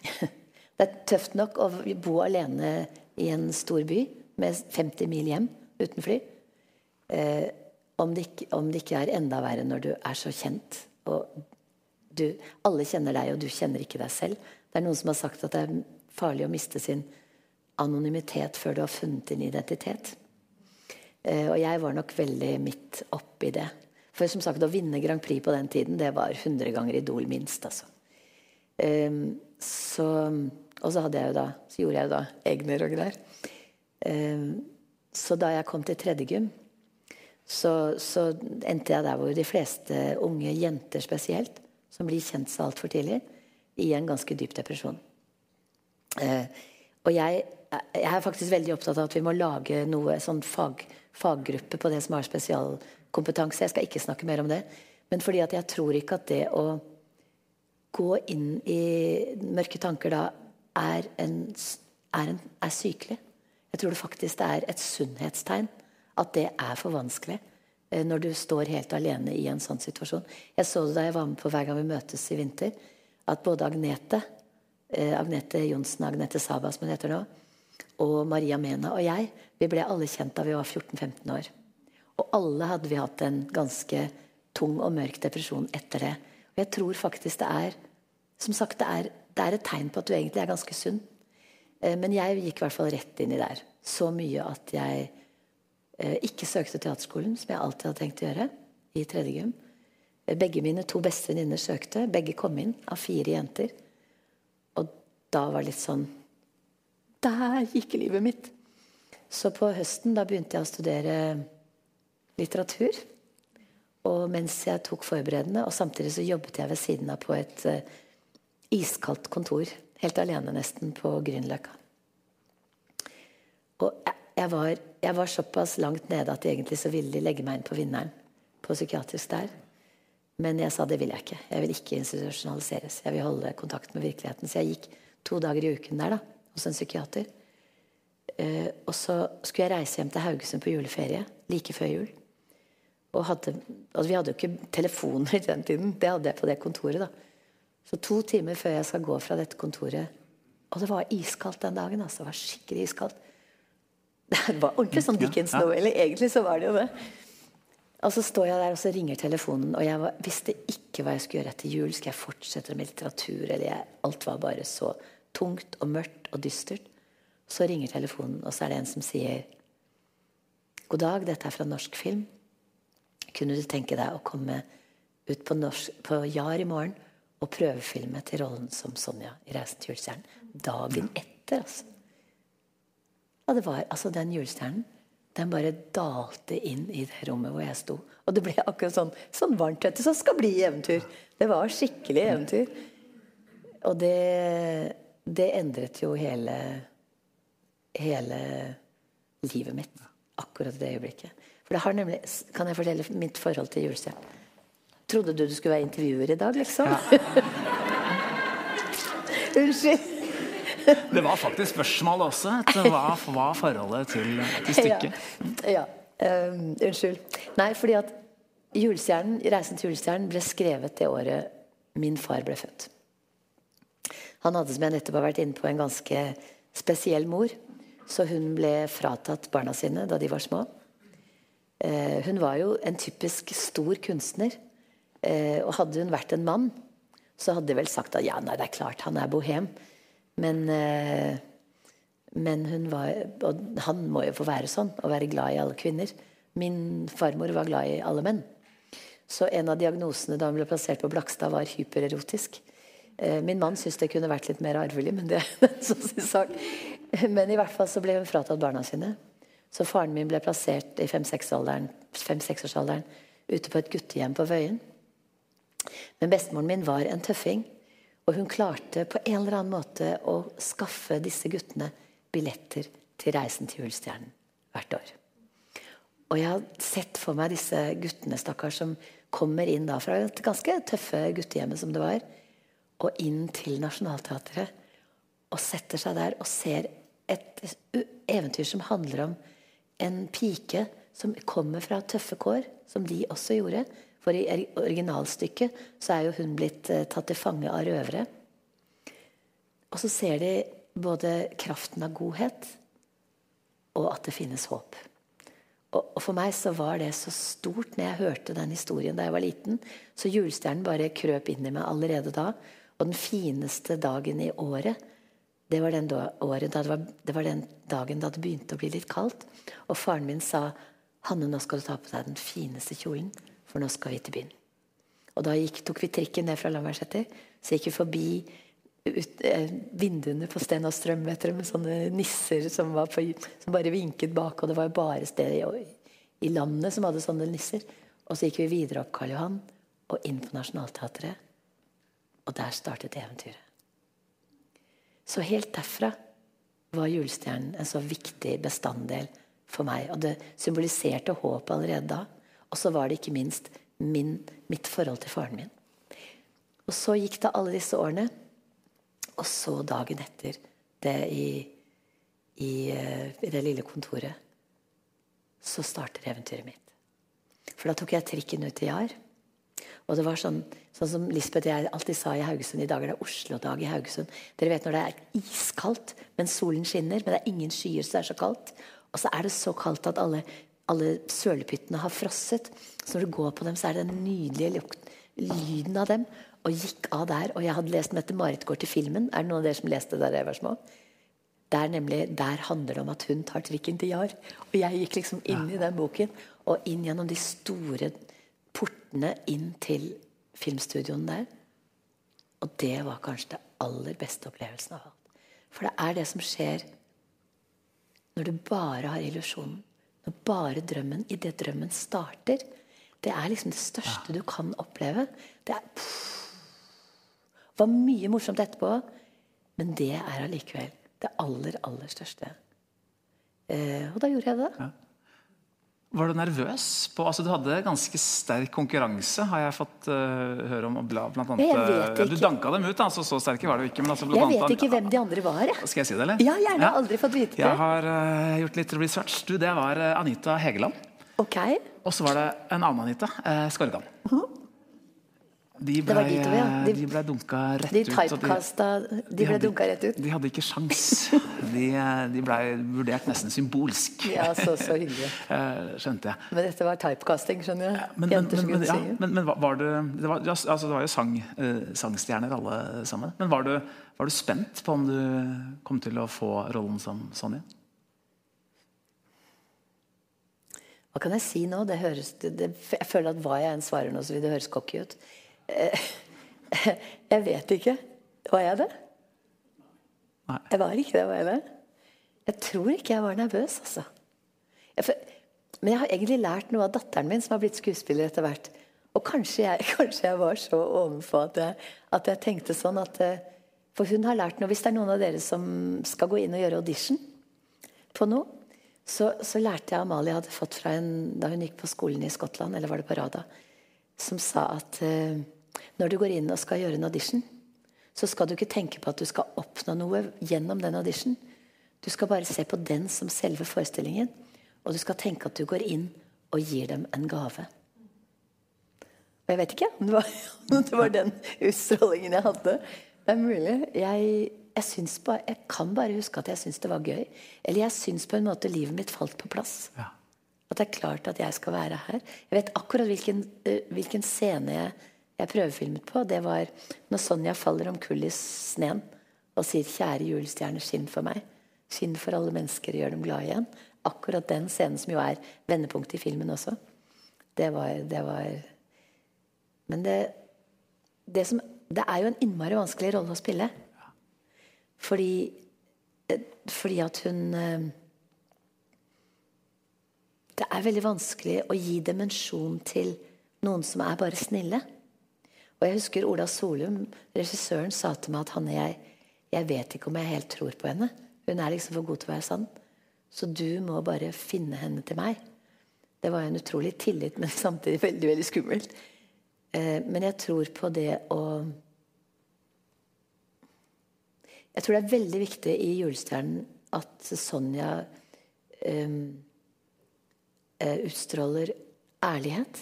Det er tøft nok å bo alene i en stor by med 50 mil hjem uten fly. Eh, om, det ikke, om, det ikke, er enda verre når du er så kjent. Og du, alle kjenner deg, og du kjenner ikke deg selv. Det er noen som har sagt at det er farlig å miste sin anonymitet før du har funnet din identitet. Eh, og jeg var nok veldig midt oppi det. For som sagt, å vinne Grand Prix på den tiden, det var 100 ganger Idol minst. altså. Um, så, og så, jeg da, så, gjorde jeg jo da Egner og greier. Um, så da jeg kom til tredje gym, så, så, endte jeg der hvor de fleste unge jenter spesielt, som blir kjent så altfor tidlig, i en ganske dyp depresjon. Eh, og jeg, jeg, er faktisk veldig opptatt av at vi må lage noe sånn fag, faggruppe på det som har spesial kompetanse. Jeg skal ikke snakke mer om det. Men fordi at jeg tror ikke at det å gå inn i mørke tanker da er, en, er, en, er sykelig. Jeg tror det faktisk er et sunnhetstegn at det er for vanskelig eh, når du står helt alene i en sånn situasjon. Jeg så det da jeg var med på Hver gang vi møtes i vinter, at både Agnete, eh, Agnete Johnsen, Agnete Saba som hun heter nå, og Maria Mena og jeg, vi ble alle kjent da vi var 14-15 år. Og alle hadde vi hatt en ganske tung og mørk depresjon etter det. Og jeg tror faktisk det er som sagt, det er, det er et tegn på at du egentlig er ganske sunn. Eh, men jeg gikk i hvert fall rett inn i der. Så mye at jeg ikke søkte teaterskolen, som jeg alltid hadde tenkt å gjøre, i tredje gym. Eh, begge mine to beste venninner søkte. Begge kom inn av fire jenter. Og da var det litt sånn Der gikk livet mitt! Så på høsten da begynte jeg å studere litteratur. Og mens jeg tok forberedende, og samtidig så jobbet jeg ved siden av på et uh, iskaldt kontor. Helt alene nesten på Grünerløkka. Og jeg, jeg, var, jeg, var, såpass langt nede at egentlig så ville de legge meg inn på Vinneren. På psykiatrisk der. Men jeg sa det vil jeg ikke. Jeg vil ikke institusjonaliseres. Jeg vil holde kontakt med virkeligheten. Så jeg gikk to dager i uken der da, hos en psykiater. Uh, og så skulle jeg reise hjem til Haugesund på juleferie like før jul. Og hadde, altså vi hadde jo ikke telefoner i den tiden. Det hadde jeg på det kontoret. da. Så to timer før jeg skal gå fra dette kontoret Og det var iskaldt den dagen. altså, Det var skikkelig iskaldt. Det var ordentlig sånn Dickens novelle. Egentlig så var det jo det. Og så står jeg der, og så ringer telefonen. Og jeg var, visste ikke hva jeg skulle gjøre etter jul. Skal jeg fortsette med litteratur? Eller jeg, alt var bare så tungt og mørkt og dystert. Så ringer telefonen, og så er det en som sier God dag, dette er fra Norsk Film. Kunne du tenke deg å komme ut på, norsk, på JAR i morgen og prøvefilme til rollen som Sonja i 'Reisen til julestjernen'? Dagen etter, altså. Og det var altså den julestjernen. Den bare dalte inn i det rommet hvor jeg sto. Og det ble akkurat sånn, sånn varmt du, som skal bli eventyr. Det var skikkelig eventyr. Og det, det endret jo hele hele livet mitt. Akkurat i det øyeblikket. For det har nemlig, Kan jeg fortelle mitt forhold til julestjernen? Trodde du du skulle være intervjuer i dag, liksom? Ja. Unnskyld. Det var faktisk spørsmål også. Hva var forholdet til, til stykket? Ja. ja. Um, unnskyld. Nei, fordi at julestjernen, 'Reisen til julestjernen' ble skrevet det året min far ble født. Han hadde, som jeg nettopp har vært inne på, en ganske spesiell mor. Så hun ble fratatt barna sine da de var små. Eh, hun var jo en typisk stor kunstner. Eh, og hadde hun vært en mann, så hadde de vel sagt at ja, nei, det er klart han er bohem. Men, eh, Men hun var Og han må jo få være sånn, å være glad i alle kvinner. Min farmor var glad i alle menn. Så en av diagnosene da hun ble plassert på Blakstad, var hypererotisk. Eh, min mann syntes det kunne vært litt mer arvelig, men det er en sånn sak. Men i hvert fall så ble hun fratatt barna sine. Så faren min ble plassert i fem-seksårsalderen fem, ute på et guttehjem på Vøyen. Men bestemoren min var en tøffing. Og hun klarte på en eller annen måte å skaffe disse guttene billetter til reisen til Julestjernen hvert år. Og jeg har sett for meg disse guttene stakkars, som kommer inn da fra et ganske tøffe guttehjemmet som det var, og inn til Nationaltheatret. Og setter seg der og ser et eventyr som handler om en pike som kommer fra tøffe kår, som de også gjorde. For i originalstykket så er jo hun blitt eh, tatt til fange av røvere. Og så ser de både kraften av godhet og at det finnes håp. Og, og, for meg så var det så stort når jeg hørte den historien da jeg var liten. Så julestjernen bare krøp inn i meg allerede da. Og den fineste dagen i året, det var den, da, året da det, var, det var den dagen da det begynte å bli litt kaldt. Og faren min sa Hanne, nå skal du ta på deg den fineste kjolen, for nå skal vi til byen. Og da gikk, tok vi trikken ned fra Lambertseter. Så gikk vi forbi ut, eh, vinduene på Sten og Strøm med sånne nisser som, på, som, bare vinket bak. Og det var jo bare steder i, i, landet som hadde sånne nisser. Og så gikk vi videre opp Karl Johan og inn på Nationaltheatret. Og der startet eventyret. Så helt derfra var julestjernen en så viktig bestanddel for meg. Og det symboliserte håp allerede da. Og så var det ikke minst min, mitt forhold til faren min. Og så gikk det alle disse årene. Og så dagen etter det i, i, eh, i det lille kontoret, så starter eventyret mitt. For da tok jeg trikken ut til Jar. Og det var sånn, sånn som Lisbeth og jeg alltid sa i Haugesund i dag er det Oslo-dag i Haugesund. Dere vet når det er iskaldt, men solen skinner, men det er ingen skyer, så det er så kaldt. Og så er det så kaldt at alle, alle sølepyttene har frosset. Så når du går på dem, så er det den nydelige lyden av dem og gikk av der. Og jeg hadde lest Mette-Marit går til filmen. Er det noen av dere som leste det da jeg var små? Der, nemlig, der handler det om at hun tar trikken til Jar. Og jeg gikk liksom inn i den boken, og inn gjennom de store portene inn til filmstudioen der. Og det var kanskje det aller beste opplevelsen av alt. For det er det som skjer når du bare har illusjonen. Når bare drømmen, idet drømmen starter. Det er liksom det største du kan oppleve. Det er pff, var mye morsomt etterpå, men det er allikevel det aller, aller største. Eh, og da gjorde jeg det. Ja. Var du nervøs? På, altså Du hadde ganske sterk konkurranse, har jeg fått uh, høre om. Blant annet, jeg vet ikke. Du danka dem ut, altså, så sterke var du ikke. Altså, jeg vet ikke hvem de andre var. Skal jeg si det, eller? Ja, gjerne. Ja. Aldri fått vite det. Jeg har uh, gjort litt research. Du, Det var Anita Hegeland. Okay. Og så var det en annen Anita, uh, Skorgan. Uh -huh. De ble, dit, ja. de, de ble dunka rett de ut. de, de, ble dunka rett ut? De hadde ikke sjans. De, de ble vurdert nesten symbolsk. Ja, så, så hyggelig. Eh, skjønte jeg. Men dette var typecasting, skjønner jeg. Men, men, men, ja, men, var det Det var, altså, det var jo sang, uh, sangstjerner alle sammen. Men var du, var du spent på om du kom til å få rollen som Sonja? Hva kan jeg si nå? Det høres, det, jeg føler at hva jeg enn svarer nå, så vil det høres cocky ut. Eh, jeg vet ikke. Var jeg det? Nei. Jeg var ikke det, var jeg det? Jeg tror ikke jeg var nervøs, altså. Jeg, men jeg har egentlig lært noe av datteren min, som har blitt skuespiller etter hvert. Og kanskje jeg, kanskje jeg var så overfor at jeg, at jeg, tenkte sånn at eh, For hun har lært noe. Hvis det er noen av dere som skal gå inn og gjøre audition på noe, så, så lærte jeg Amalie hadde fått fra en da hun gikk på skolen i Skottland, eller var det på Rada, som sa at uh, når du går inn og skal gjøre en audition, så skal du ikke tenke på at du skal oppnå noe gjennom den audition. Du skal bare se på den som selve forestillingen. Og du skal tenke at du går inn og gir dem en gave. Og jeg vet ikke om det var, om det var den utstrålingen jeg hadde. Det er mulig. Jeg, jeg, bare, jeg, kan bare huske at jeg syns det var gøy. Eller jeg syns på en måte livet mitt falt på plass. Ja. At det er klart at jeg skal være her. Jeg vet akkurat hvilken, uh, hvilken scene jeg jeg prøvefilmet på, det var når Sonja faller om kull i sneen og sier 'Kjære julestjerne, skinn for meg'. Skinn for alle mennesker gjør dem glade igjen. Akkurat den scenen som jo er vendepunktet i filmen også. Det var, det var Men det, det, som, det er jo en innmari vanskelig rolle å spille. Fordi, eh, fordi at hun eh, Det er veldig vanskelig å gi dimensjon til noen som er bare snille. Og jeg husker Ola Solum, regissøren, sa til meg at Hanne, jeg, jeg vet ikke om jeg helt tror på henne. Hun er liksom for god til å være sann. Så du må bare finne henne til meg. Det var en utrolig tillit, men samtidig veldig veldig skummelt. Eh, men jeg tror på det å Jeg tror det er veldig viktig i Julestjernen at Sonja um, utstråler ærlighet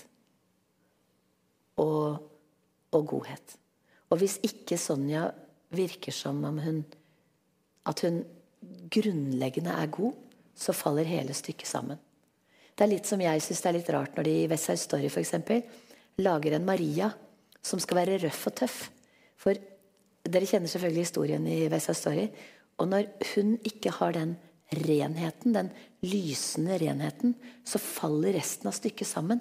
og og godhet. Og hvis ikke Sonja virker som om hun at hun grunnleggende er god, så faller hele stykket sammen. Det er litt som jeg syns det er litt rart når de i West Side Story eksempel, lager en Maria som skal være røff og tøff. For dere kjenner selvfølgelig historien i West Side Story. Og når hun ikke har den renheten, den lysende renheten, så faller resten av stykket sammen.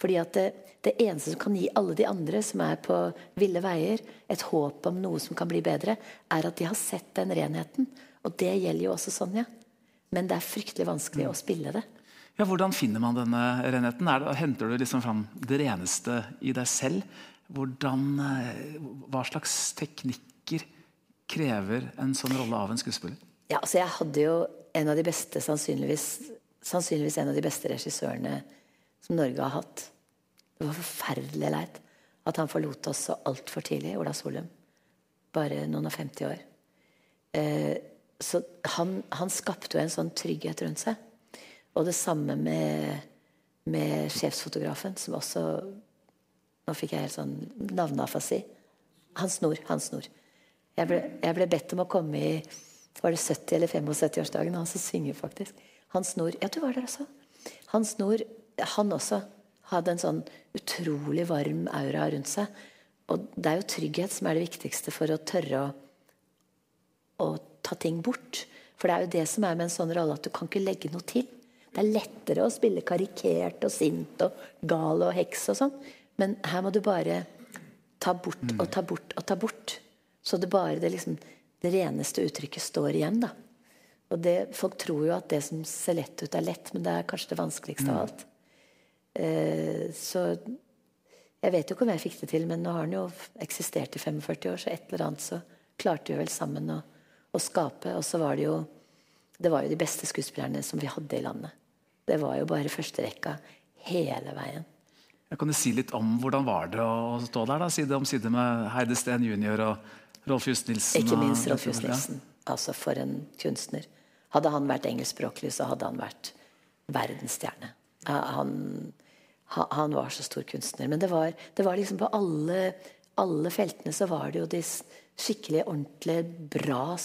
Fordi at det, det, eneste som kan gi alle de andre som er på ville veier, et håp om noe som kan bli bedre, er at de har sett den renheten. Og det gjelder jo også Sonja. Men det er fryktelig vanskelig å spille det. Ja, Hvordan finner man denne renheten? Det, henter du liksom fram det reneste i deg selv? Hvordan, eh, hva slags teknikker krever en sånn rolle av en skuespiller? Ja, altså Jeg hadde jo en av de beste, sannsynligvis, sannsynligvis en av de beste regissørene som Norge har hatt. Det var forferdelig leit at han forlot oss så altfor tidlig, Ola Solum. Bare noen og 50 år. Eh, så han, han, skapte jo en sånn trygghet rundt seg. Og det samme med, med sjefsfotografen, som også Nå fikk jeg helt sånn navneafasi. Hans Nord. Hans Nord. Jeg ble, jeg ble, bedt om å komme i var det 70- eller 75-årsdagen hans og synge, faktisk. Hans Nord. Ja, du var der også. Hans Nord han også hadde en sånn utrolig varm aura rundt seg. Og det er jo trygghet som er det viktigste for å tørre å, å ta ting bort. For det er jo det som er med en sånn rolle, at du kan ikke legge noe til. Det er lettere å spille karikert og sint og gal og heks og sånn. Men her må du bare ta bort og ta bort og ta bort. Så det bare det, liksom, det reneste uttrykket står igjen, da. Og det, Folk tror jo at det som ser lett ut, er lett, men det er kanskje det vanskeligste av alt. Eh, så jeg vet jo ikke om jeg fikk det til, men nå har den jo eksistert i 45 år, så et eller annet så klarte vi vel sammen å, å skape. Og så var det jo det var jo de beste skuespillerne som vi hadde i landet. Det var jo bare førsterekka hele veien. Jeg kan du si litt om Hvordan var det å stå der da, side om side med Heide Steen jr. og Rolf Just Nilsen? Ikke minst Rolf Just Nilsen. Altså For en kunstner. Hadde han vært engelskspråklig, så hadde han vært verdensstjerne. Han, han var så stor kunstner. Men det var, det var liksom på alle, alle, feltene så var det jo de skikkelig ordentlig bra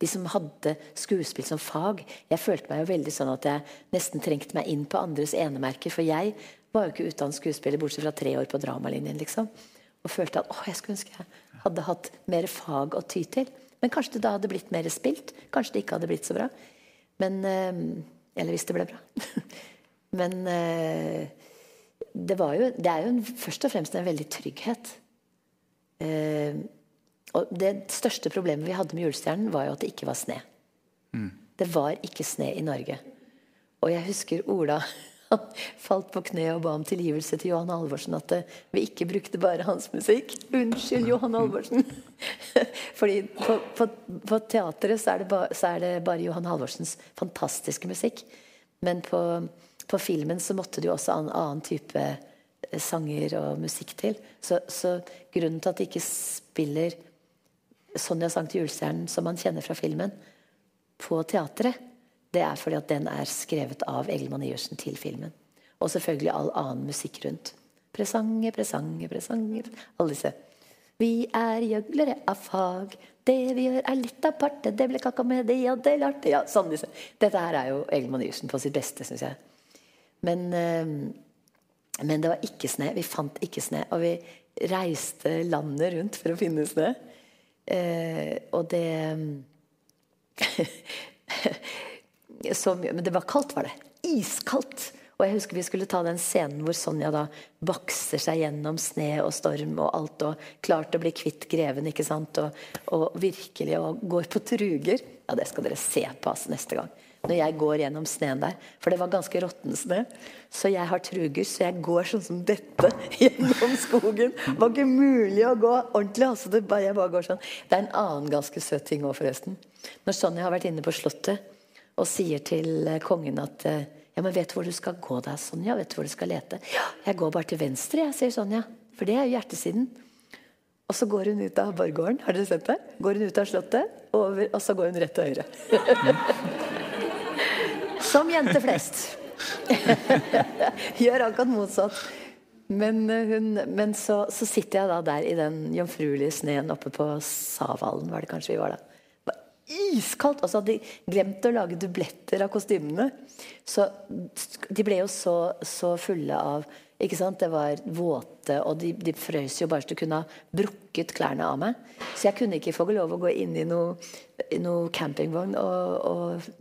De som hadde skuespill som fag. Jeg følte meg jo veldig sånn at jeg nesten trengte meg inn på andres enemerker. For jeg var jo ikke utdannet skuespiller bortsett fra tre år på dramalinjen. liksom. Og følte at å, jeg skulle ønske jeg hadde hatt mer fag å ty til. Men kanskje det da hadde blitt mer spilt. Kanskje det ikke hadde blitt så bra. Men, eh, Eller hvis det ble bra. Men eh, det, jo, det, er jo en, først og fremst en veldig trygghet. Eh, og det største problemet vi hadde med julestjernen, var jo at det ikke var sne. Mm. Det var ikke sne i Norge. Og jeg husker Ola han falt på kne og ba om tilgivelse til Johan Halvorsen at eh, vi ikke brukte bare hans musikk. Unnskyld, Johan Halvorsen! Fordi på, på, på teatret så er, ba, så er, det bare Johan Halvorsens fantastiske musikk. Men på på filmen så måtte det jo også en annen type eh, sanger og musikk til. Så, så grunnen til at de ikke spiller Sonja sang til julestjernen som man kjenner fra filmen, på teatret, det er fordi at den er skrevet av Egelmann Iversen til filmen. Og selvfølgelig all annen musikk rundt. Presanger, presanger, presanger Alle disse. Vi er gjøglere av fag. Det vi gjør, er litt aparte. Det ble kakka med det, ja, det ja, sånn disse. Dette her er jo Egelmann Iversen på sitt beste, syns jeg. Men, eh, men, det var ikke snø. Vi fant ikke snø. Og vi reiste landet rundt for å finne snø. Eh, og det så. Men det var kaldt, var det. Iskaldt. Og jeg husker vi skulle ta den scenen hvor Sonja da bakser seg gjennom sne og storm og alt, og klart å bli kvitt greven, ikke sant, og, og virkelig og går på truger. Ja, det skal dere se på altså, neste gang. Når jeg går gjennom sneen der. For det var ganske råtten snø. Så jeg har truger, så jeg går sånn som dette gjennom skogen. Det var ikke mulig å gå ordentlig. altså det bare, jeg bare går sånn. Det er en annen ganske søt ting òg, forresten. Når Sonja har vært inne på Slottet og sier til kongen at eh, ja, men vet du hvor du skal gå da, Sonja? Vet du hvor du skal lete? Ja, jeg går bare til venstre, jeg, sier Sonja. For det er jo hjertesiden. Og så går hun ut av borggården. Har dere sett det? Går hun ut av Slottet, over, og så går hun rett til høyre. Som jente flest. Gjør akkurat motsatt. Men, eh, hun, men så, så, sitter jeg da der i den jomfruelige sneen oppe på Savallen, var det kanskje vi var da iskaldt. Og så hadde de glemt å lage dubletter av kostymene. Så de ble jo så, så fulle av ikke sant? Det var våte, og de, de frøs jo bare så du kunne ha brukket klærne av meg. Så jeg kunne ikke få lov å gå inn i noe, noe campingvogn og, og,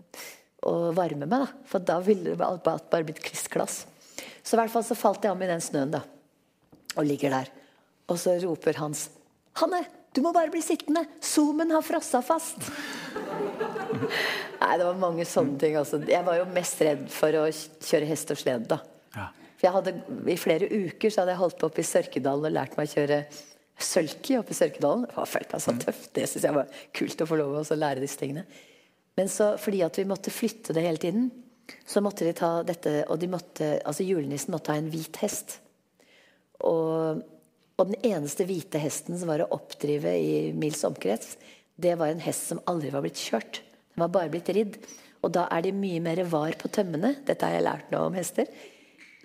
og, varme meg. da For da ville det bare blitt klissglass. Så i hvert fall så falt jeg om i den snøen, da. Og ligger der. Og så roper Hans Hanne! Du må bare bli sittende! Zoomen har frossa fast! Nei, det var mange sånne ting. Altså. Jeg var jo mest redd for å kjøre hest og slede. da. Ja. For jeg hadde, I flere uker så hadde jeg holdt på oppe i Sørkedalen og lært meg å kjøre sølki oppe i Sørkedalen. Jeg følte meg så tøft. Det syns jeg var kult å få lov å lære disse tingene. Men så, fordi at vi måtte flytte det hele tiden, så måtte de ta dette Og de måtte, altså julenissen måtte ha en hvit hest. Og og den eneste hvite hesten som var å oppdrive i mils omkrets, det var en hest som aldri var blitt kjørt. Den var bare blitt ridd. Og da er de mye mer var på tømmene. Dette har jeg lært nå om hester.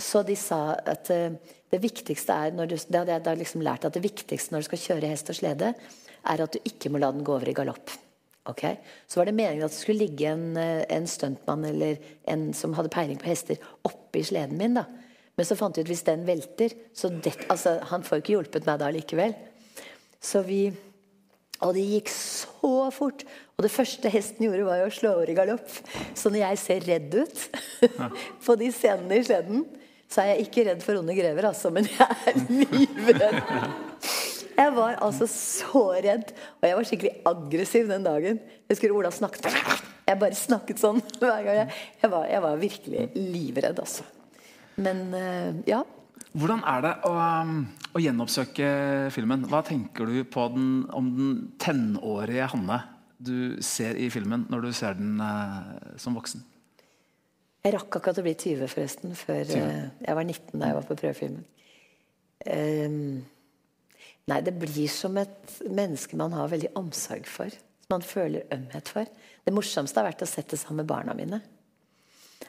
Så de sa at uh, det viktigste er når du, Det hadde jeg da liksom lært at det viktigste når du skal kjøre hest og slede, er at du ikke må la den gå over i galopp. Okay? Så var det meningen at det skulle ligge en, eh, en stuntmann eller en som hadde peiling på hester, oppi sleden min. da men så fant vi ut hvis den velter så det, altså, Han får jo ikke hjulpet meg da likevel. Så vi Og det gikk så fort. Og det første hesten gjorde, var jo å slå over i galopp. Så når jeg ser redd ut på de scenene i sleden, så er jeg ikke redd for onde grever, altså. Men jeg er livredd. Jeg var altså så redd. Og jeg var skikkelig aggressiv den dagen. Jeg husker Ola snakket Jeg bare snakket sånn hver gang. Jeg, jeg, var, jeg var virkelig livredd, altså. Men eh, ja. Hvordan er det å, um, å, gjenoppsøke filmen? Hva tenker du på den, om den tenårige Hanne du ser i filmen, når du ser den uh, som voksen? Jeg rakk akkurat å bli 20, forresten. Før 20. Uh, jeg var 19 da jeg var på prøvefilmen. Um, nei, det blir som et menneske man har veldig omsorg for. Som man føler ømhet for. Det morsomste har vært å sette sammen med barna mine.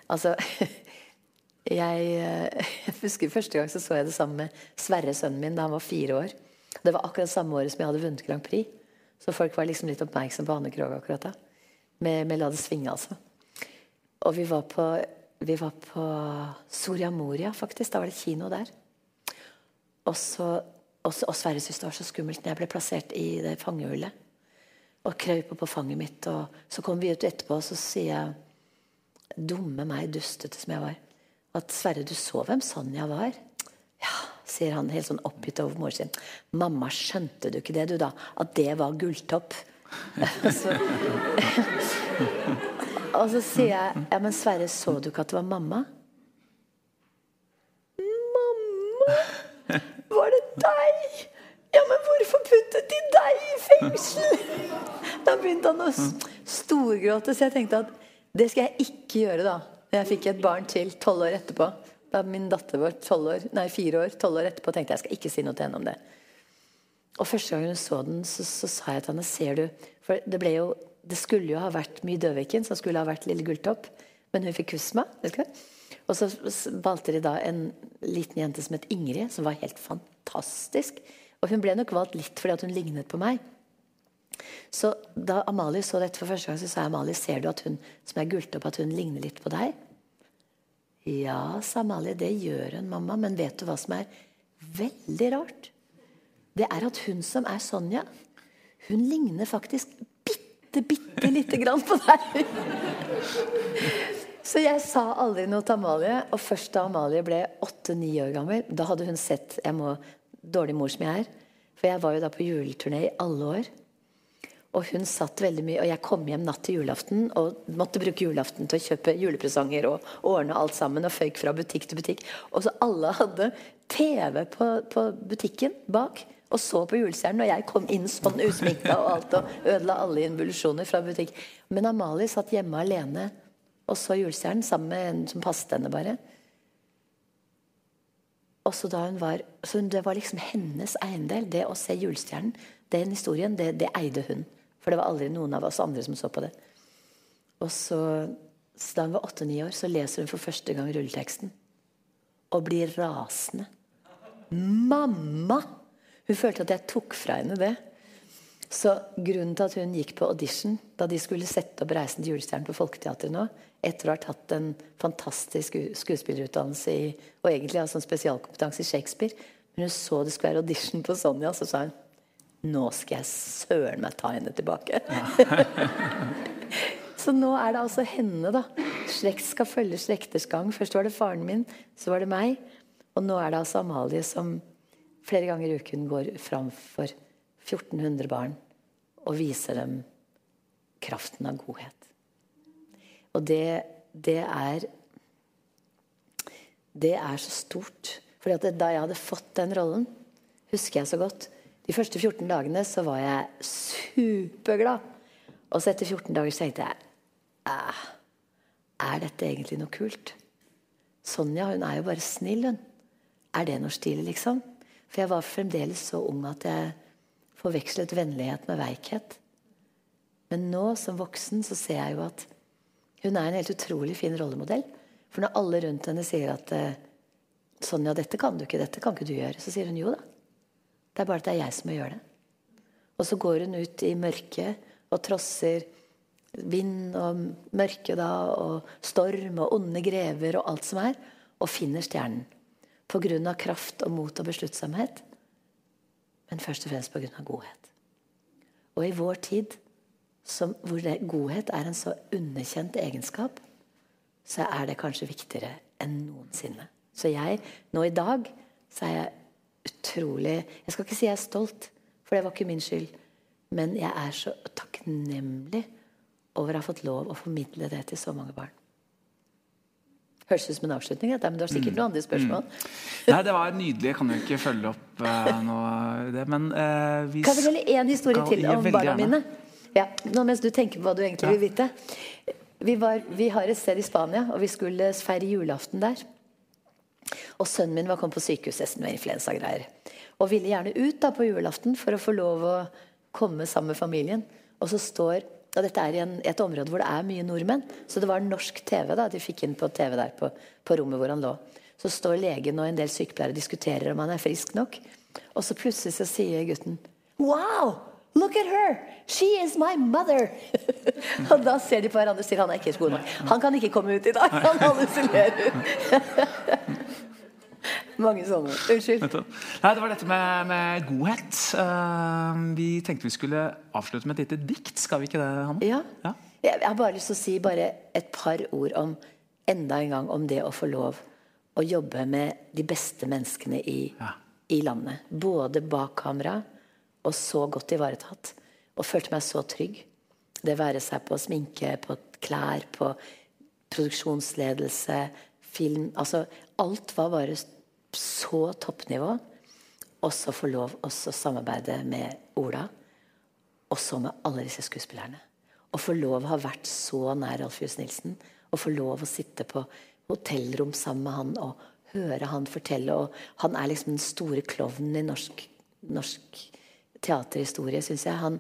Altså Jeg, eh, jeg, husker Første gang så, så jeg det sammen med Sverre, sønnen min, da han var fire år. Det var akkurat samme året som jeg hadde vunnet Grand Prix. Så folk var liksom litt oppmerksom på Anne Krogh akkurat da. Med, med 'La det svinge', altså. Og vi var på, vi var på Soria Moria, faktisk. Da var det kino der. Og, så, og, og Sverre syntes det var så skummelt når jeg ble plassert i det fangehullet. Og krøp på fanget mitt. Og så kom vi ut etterpå, og så sier jeg Dumme meg, dustete som jeg var. At 'Sverre, du så hvem Sonja var?' Ja, sier han helt sånn oppgitt over moren sin. 'Mamma, skjønte du ikke det, du, da? At det var gulltopp?' og så sier jeg 'Ja, men Sverre, så du ikke at det var mamma?' 'Mamma? Deg?' Ja, men hvorfor puttet de deg i fengsel? Da begynte han å storgråte, så jeg tenkte at det skal jeg ikke gjøre, da. Jeg fikk et barn til tolv år etterpå. Da min datter var år, nei, fire år, tolv år etterpå, tenkte jeg jeg skal ikke si noe til henne om det. Og Første gang hun så den, så, så sa jeg til henne Ser du For det ble jo Det skulle jo ha vært mye Døviken som skulle ha vært Lille Gulltopp, men hun fikk Kusma. Og så valgte de da en liten jente som het Ingrid, som var helt fantastisk. Og hun ble nok valgt litt fordi hun lignet på meg. Så da Amalie så dette for første gang, så sa jeg Amalie, ser du at hun som er gult opp, at hun ligner litt på deg? Ja, sa Amalie, det gjør hun, mamma. Men vet du hva som er veldig rart? Det er at hun som er Sonja, hun ligner faktisk bitte, bitte lite grann på deg. Så jeg sa aldri noe til Amalie. Og først da Amalie ble åtte-ni år gammel, da hadde hun sett jeg må, Dårlig mor som jeg er. For jeg var jo da på juleturné i alle år. Og hun satt veldig mye, og jeg kom hjem natt til julaften og måtte bruke julaften til å kjøpe julepresanger og ordne alt sammen. Og føyk fra butikk til butikk. Og så alle hadde TV på, på butikken bak og så på julestjernen. Og jeg kom inn sånn usminka og alt og ødela alle involusjoner fra butikk. Men Amalie satt hjemme alene og så julestjernen sammen med en som passet henne, bare. Og så da hun var, så Det var liksom hennes eiendel. Det å se julestjernen, den historien, det, det eide hun. For det var aldri noen av oss andre som så på det. Og så, så da hun var åtte-ni år, så leser hun for første gang rulleteksten. Og blir rasende. Mamma! Hun følte at jeg tok fra henne det. Så grunnen til at hun gikk på audition da de skulle sette opp 'Reisen til julestjernen' på Folketeatret nå, etter å ha tatt en fantastisk skuespillerutdannelse i, og egentlig altså en spesialkompetanse i Shakespeare Men hun så det skulle være audition på Sonja, så sa hun nå skal jeg søren meg ta henne tilbake. så nå er det altså henne, da. Slekt skal følge slekters gang. Først var det faren min, så var det meg. Og nå er det altså Amalie som flere ganger i uken går fram for 1400 barn og viser dem kraften av godhet. Og det, det er Det er så stort. For da jeg hadde fått den rollen, husker jeg så godt De første 14 dagene så var jeg superglad. Og så etter 14 dager så tenkte jeg Er dette egentlig noe kult? Sonja hun er jo bare snill, hun. Er det noe stilig, liksom? For jeg var fremdeles så ung at jeg forvekslet vennlighet med veikhet. Men nå som voksen så ser jeg jo at hun er en helt utrolig fin rollemodell. For når alle rundt henne sier at eh, Sonja, dette kan du ikke, dette kan ikke du gjøre, så sier hun jo da. Det er bare at det er jeg som må gjøre det. Og så går hun ut i mørket og trosser vind og mørke da, og storm og onde grever og alt som er, og finner stjernen. Av kraft og mot og besluttsomhet men først og fremst pga. godhet. Og i vår tid, som, hvor det, godhet er en så underkjent egenskap, så er det kanskje viktigere enn noensinne. Så jeg, nå i dag, så er jeg utrolig Jeg skal ikke si jeg er stolt, for det var ikke min skyld. Men jeg er så takknemlig over å ha fått lov å formidle det til så mange barn. Høres ut som en avslutning, dette, men du har sikkert noen andre spørsmål. Mm. Nei, det var nydelig. Jeg kan jo ikke følge opp uh, noe det, men uh, vi Kan jeg fortelle én historie til om barna mine? Ja, nå Mens du tenker på hva du egentlig vil vite. Vi, var, vi, har et sted i Spania, og vi skulle feire julaften der. Og sønnen min var kommet på sykehus med influensagreier. Og ville gjerne ut da på julaften for å få lov å komme sammen med familien. Og så står og dette er i en, et område hvor det er mye nordmenn. Så det var norsk TV da, de fikk inn på TV der på, på rommet hvor han lå. Så står legen og en del sykepleiere og diskuterer om han er frisk nok. Og så plutselig så sier gutten Wow! Look at her! She is my mother! og da ser de på hverandre og sier han er ikke god nok. Han kan ikke komme ut i dag. Han hallusinerer. Mange sånne. Unnskyld. Nei, det var dette med, med godhet. Uh, vi tenkte vi skulle avslutte med et lite dikt. Skal vi ikke det, Hanne? Ja. ja. Jeg har bare lyst til å si bare et par ord om enda en gang om det å få lov å jobbe med de beste menneskene i, ja. i landet. Både bak kamera og så godt ivaretatt. Og følte meg så trygg. Det være seg på sminke, på klær, på produksjonsledelse, film Altså alt var bare så toppnivå. Og så få lov å samarbeide med Ola. Og så med alle disse skuespillerne. Og få lov å ha vært så nær Alfjus Nilsen. Og få lov å sitte på hotellrom sammen med han og høre han fortelle. Og han er liksom den store klovnen i norsk, norsk teaterhistorie, syns jeg. Han,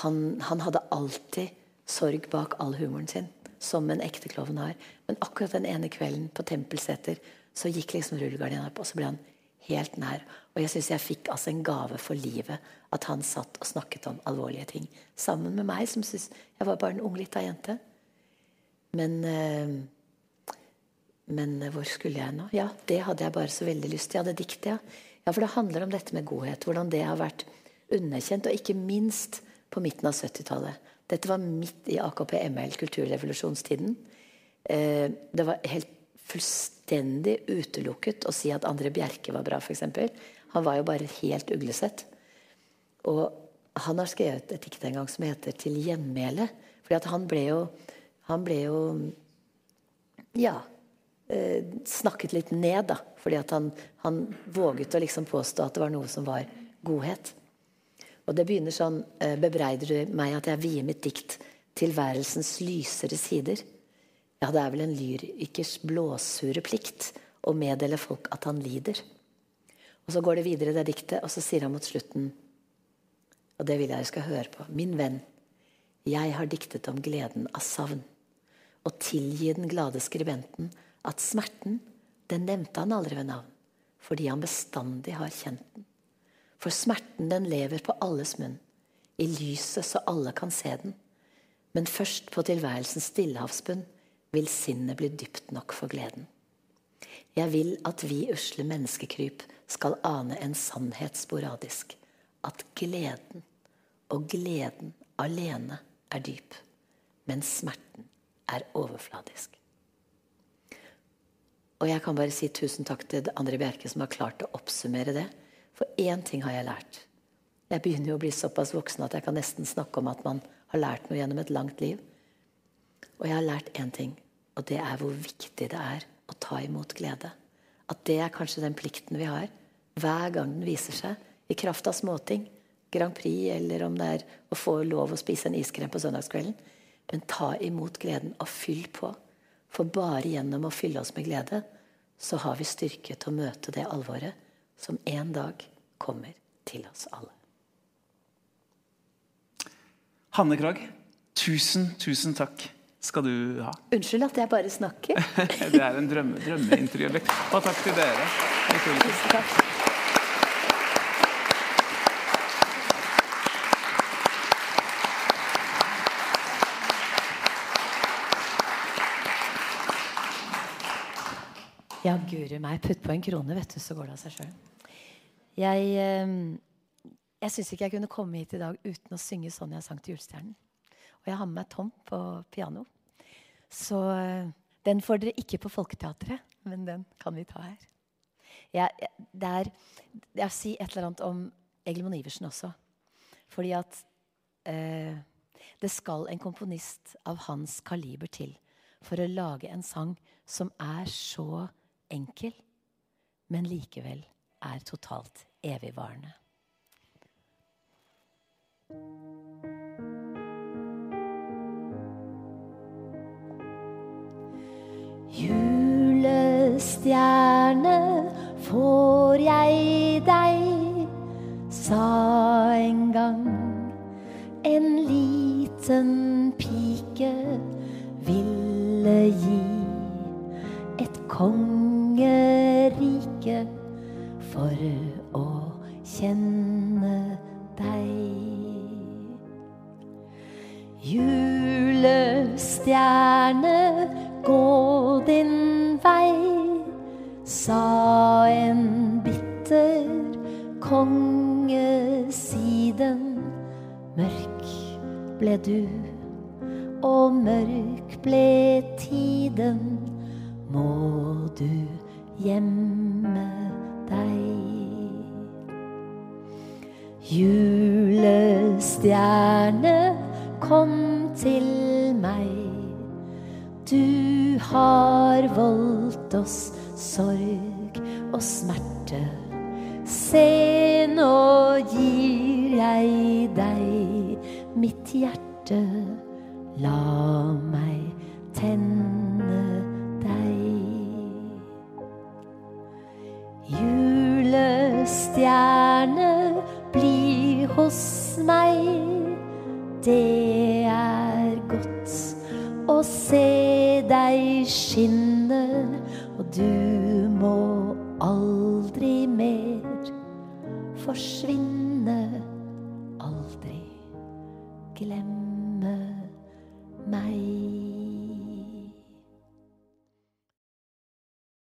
han, han, hadde alltid sorg bak all humoren sin, som en ekte klovn har. Men akkurat den ene kvelden på Tempelseter så gikk liksom rullegardina opp, og så ble han helt nær. Og jeg syns jeg fikk altså en gave for livet. At han satt og snakket om alvorlige ting. Sammen med meg, som syntes jeg var bare en ung lita jente. Men øh, Men hvor skulle jeg nå? Ja, det hadde jeg bare så veldig lyst til. Jeg hadde diktet, ja. Ja. For det handler om dette med godhet. Hvordan det har vært underkjent. Og ikke minst på midten av 70-tallet. Dette var midt i AKP-ML, kulturrevolusjonstiden. Eh, det var helt fullstendig utelukket å si at André Bjerke var bra, f.eks. Han var jo bare helt uglesett. Og han har skrevet et dikt en gang som heter 'Til gjenmæle'. At han ble jo Han ble jo Ja. Eh, snakket litt ned, da. Fordi at han, han våget å liksom påstå at det var noe som var godhet. Og det begynner sånn eh, Bebreider du meg at jeg vier mitt dikt tilværelsens lysere sider? Ja, det er vel en lyrikers blåsure plikt å meddele folk at han lider. Og så går det videre i det diktet, og så sier han mot slutten og det vil jeg skal høre på. Min venn, jeg har diktet om gleden av savn. Og tilgi den glade skribenten at smerten, den nevnte han aldri ved navn. Fordi han bestandig har kjent den. For smerten, den lever på alles munn. I lyset så alle kan se den. Men først på tilværelsens stillehavsbunn vil sinnet bli dypt nok for gleden. Jeg vil at vi usle menneskekryp skal ane en sannhet sporadisk at gleden og gleden alene er dyp, mens smerten er overfladisk. Og jeg kan bare si tusen takk til André Bjerke som har klart å oppsummere det. For én ting har jeg lært. Jeg begynner jo å bli såpass voksen at jeg kan nesten snakke om at man har lært noe gjennom et langt liv. Og jeg har lært én ting, og det er hvor viktig det er å ta imot glede. At det er kanskje den plikten vi har hver gang den viser seg i kraft av småting. Grand Prix, eller om det er å få lov å spise en iskrem på søndagskvelden. Men ta imot gleden og fyll på. For bare gjennom å fylle oss med glede, så har vi styrke til å møte det alvoret som en dag kommer til oss alle. Hanne Krag, tusen, tusen takk skal du ha. Unnskyld at jeg bare snakker. det er en drømme, drømmeintervju. Og takk til dere. Tusen takk. Guri meg. Putt på en krone, vet du, så går det av seg sjøl. Jeg, eh, jeg syns ikke jeg kunne komme hit i dag uten å synge sånn jeg sang til julestjernen. Og jeg har med meg Tom på piano. Så eh, den får dere ikke på Folketeatret, men den kan vi ta her. Jeg, det er, jeg si et eller annet om Egilmon Iversen også. Fordi at eh, det skal en komponist av hans kaliber til for å lage en sang som er så enkel, men likevel er totalt evigvarende. Julestjerne, får jeg deg, sa en gang en liten pike ville gi et kong for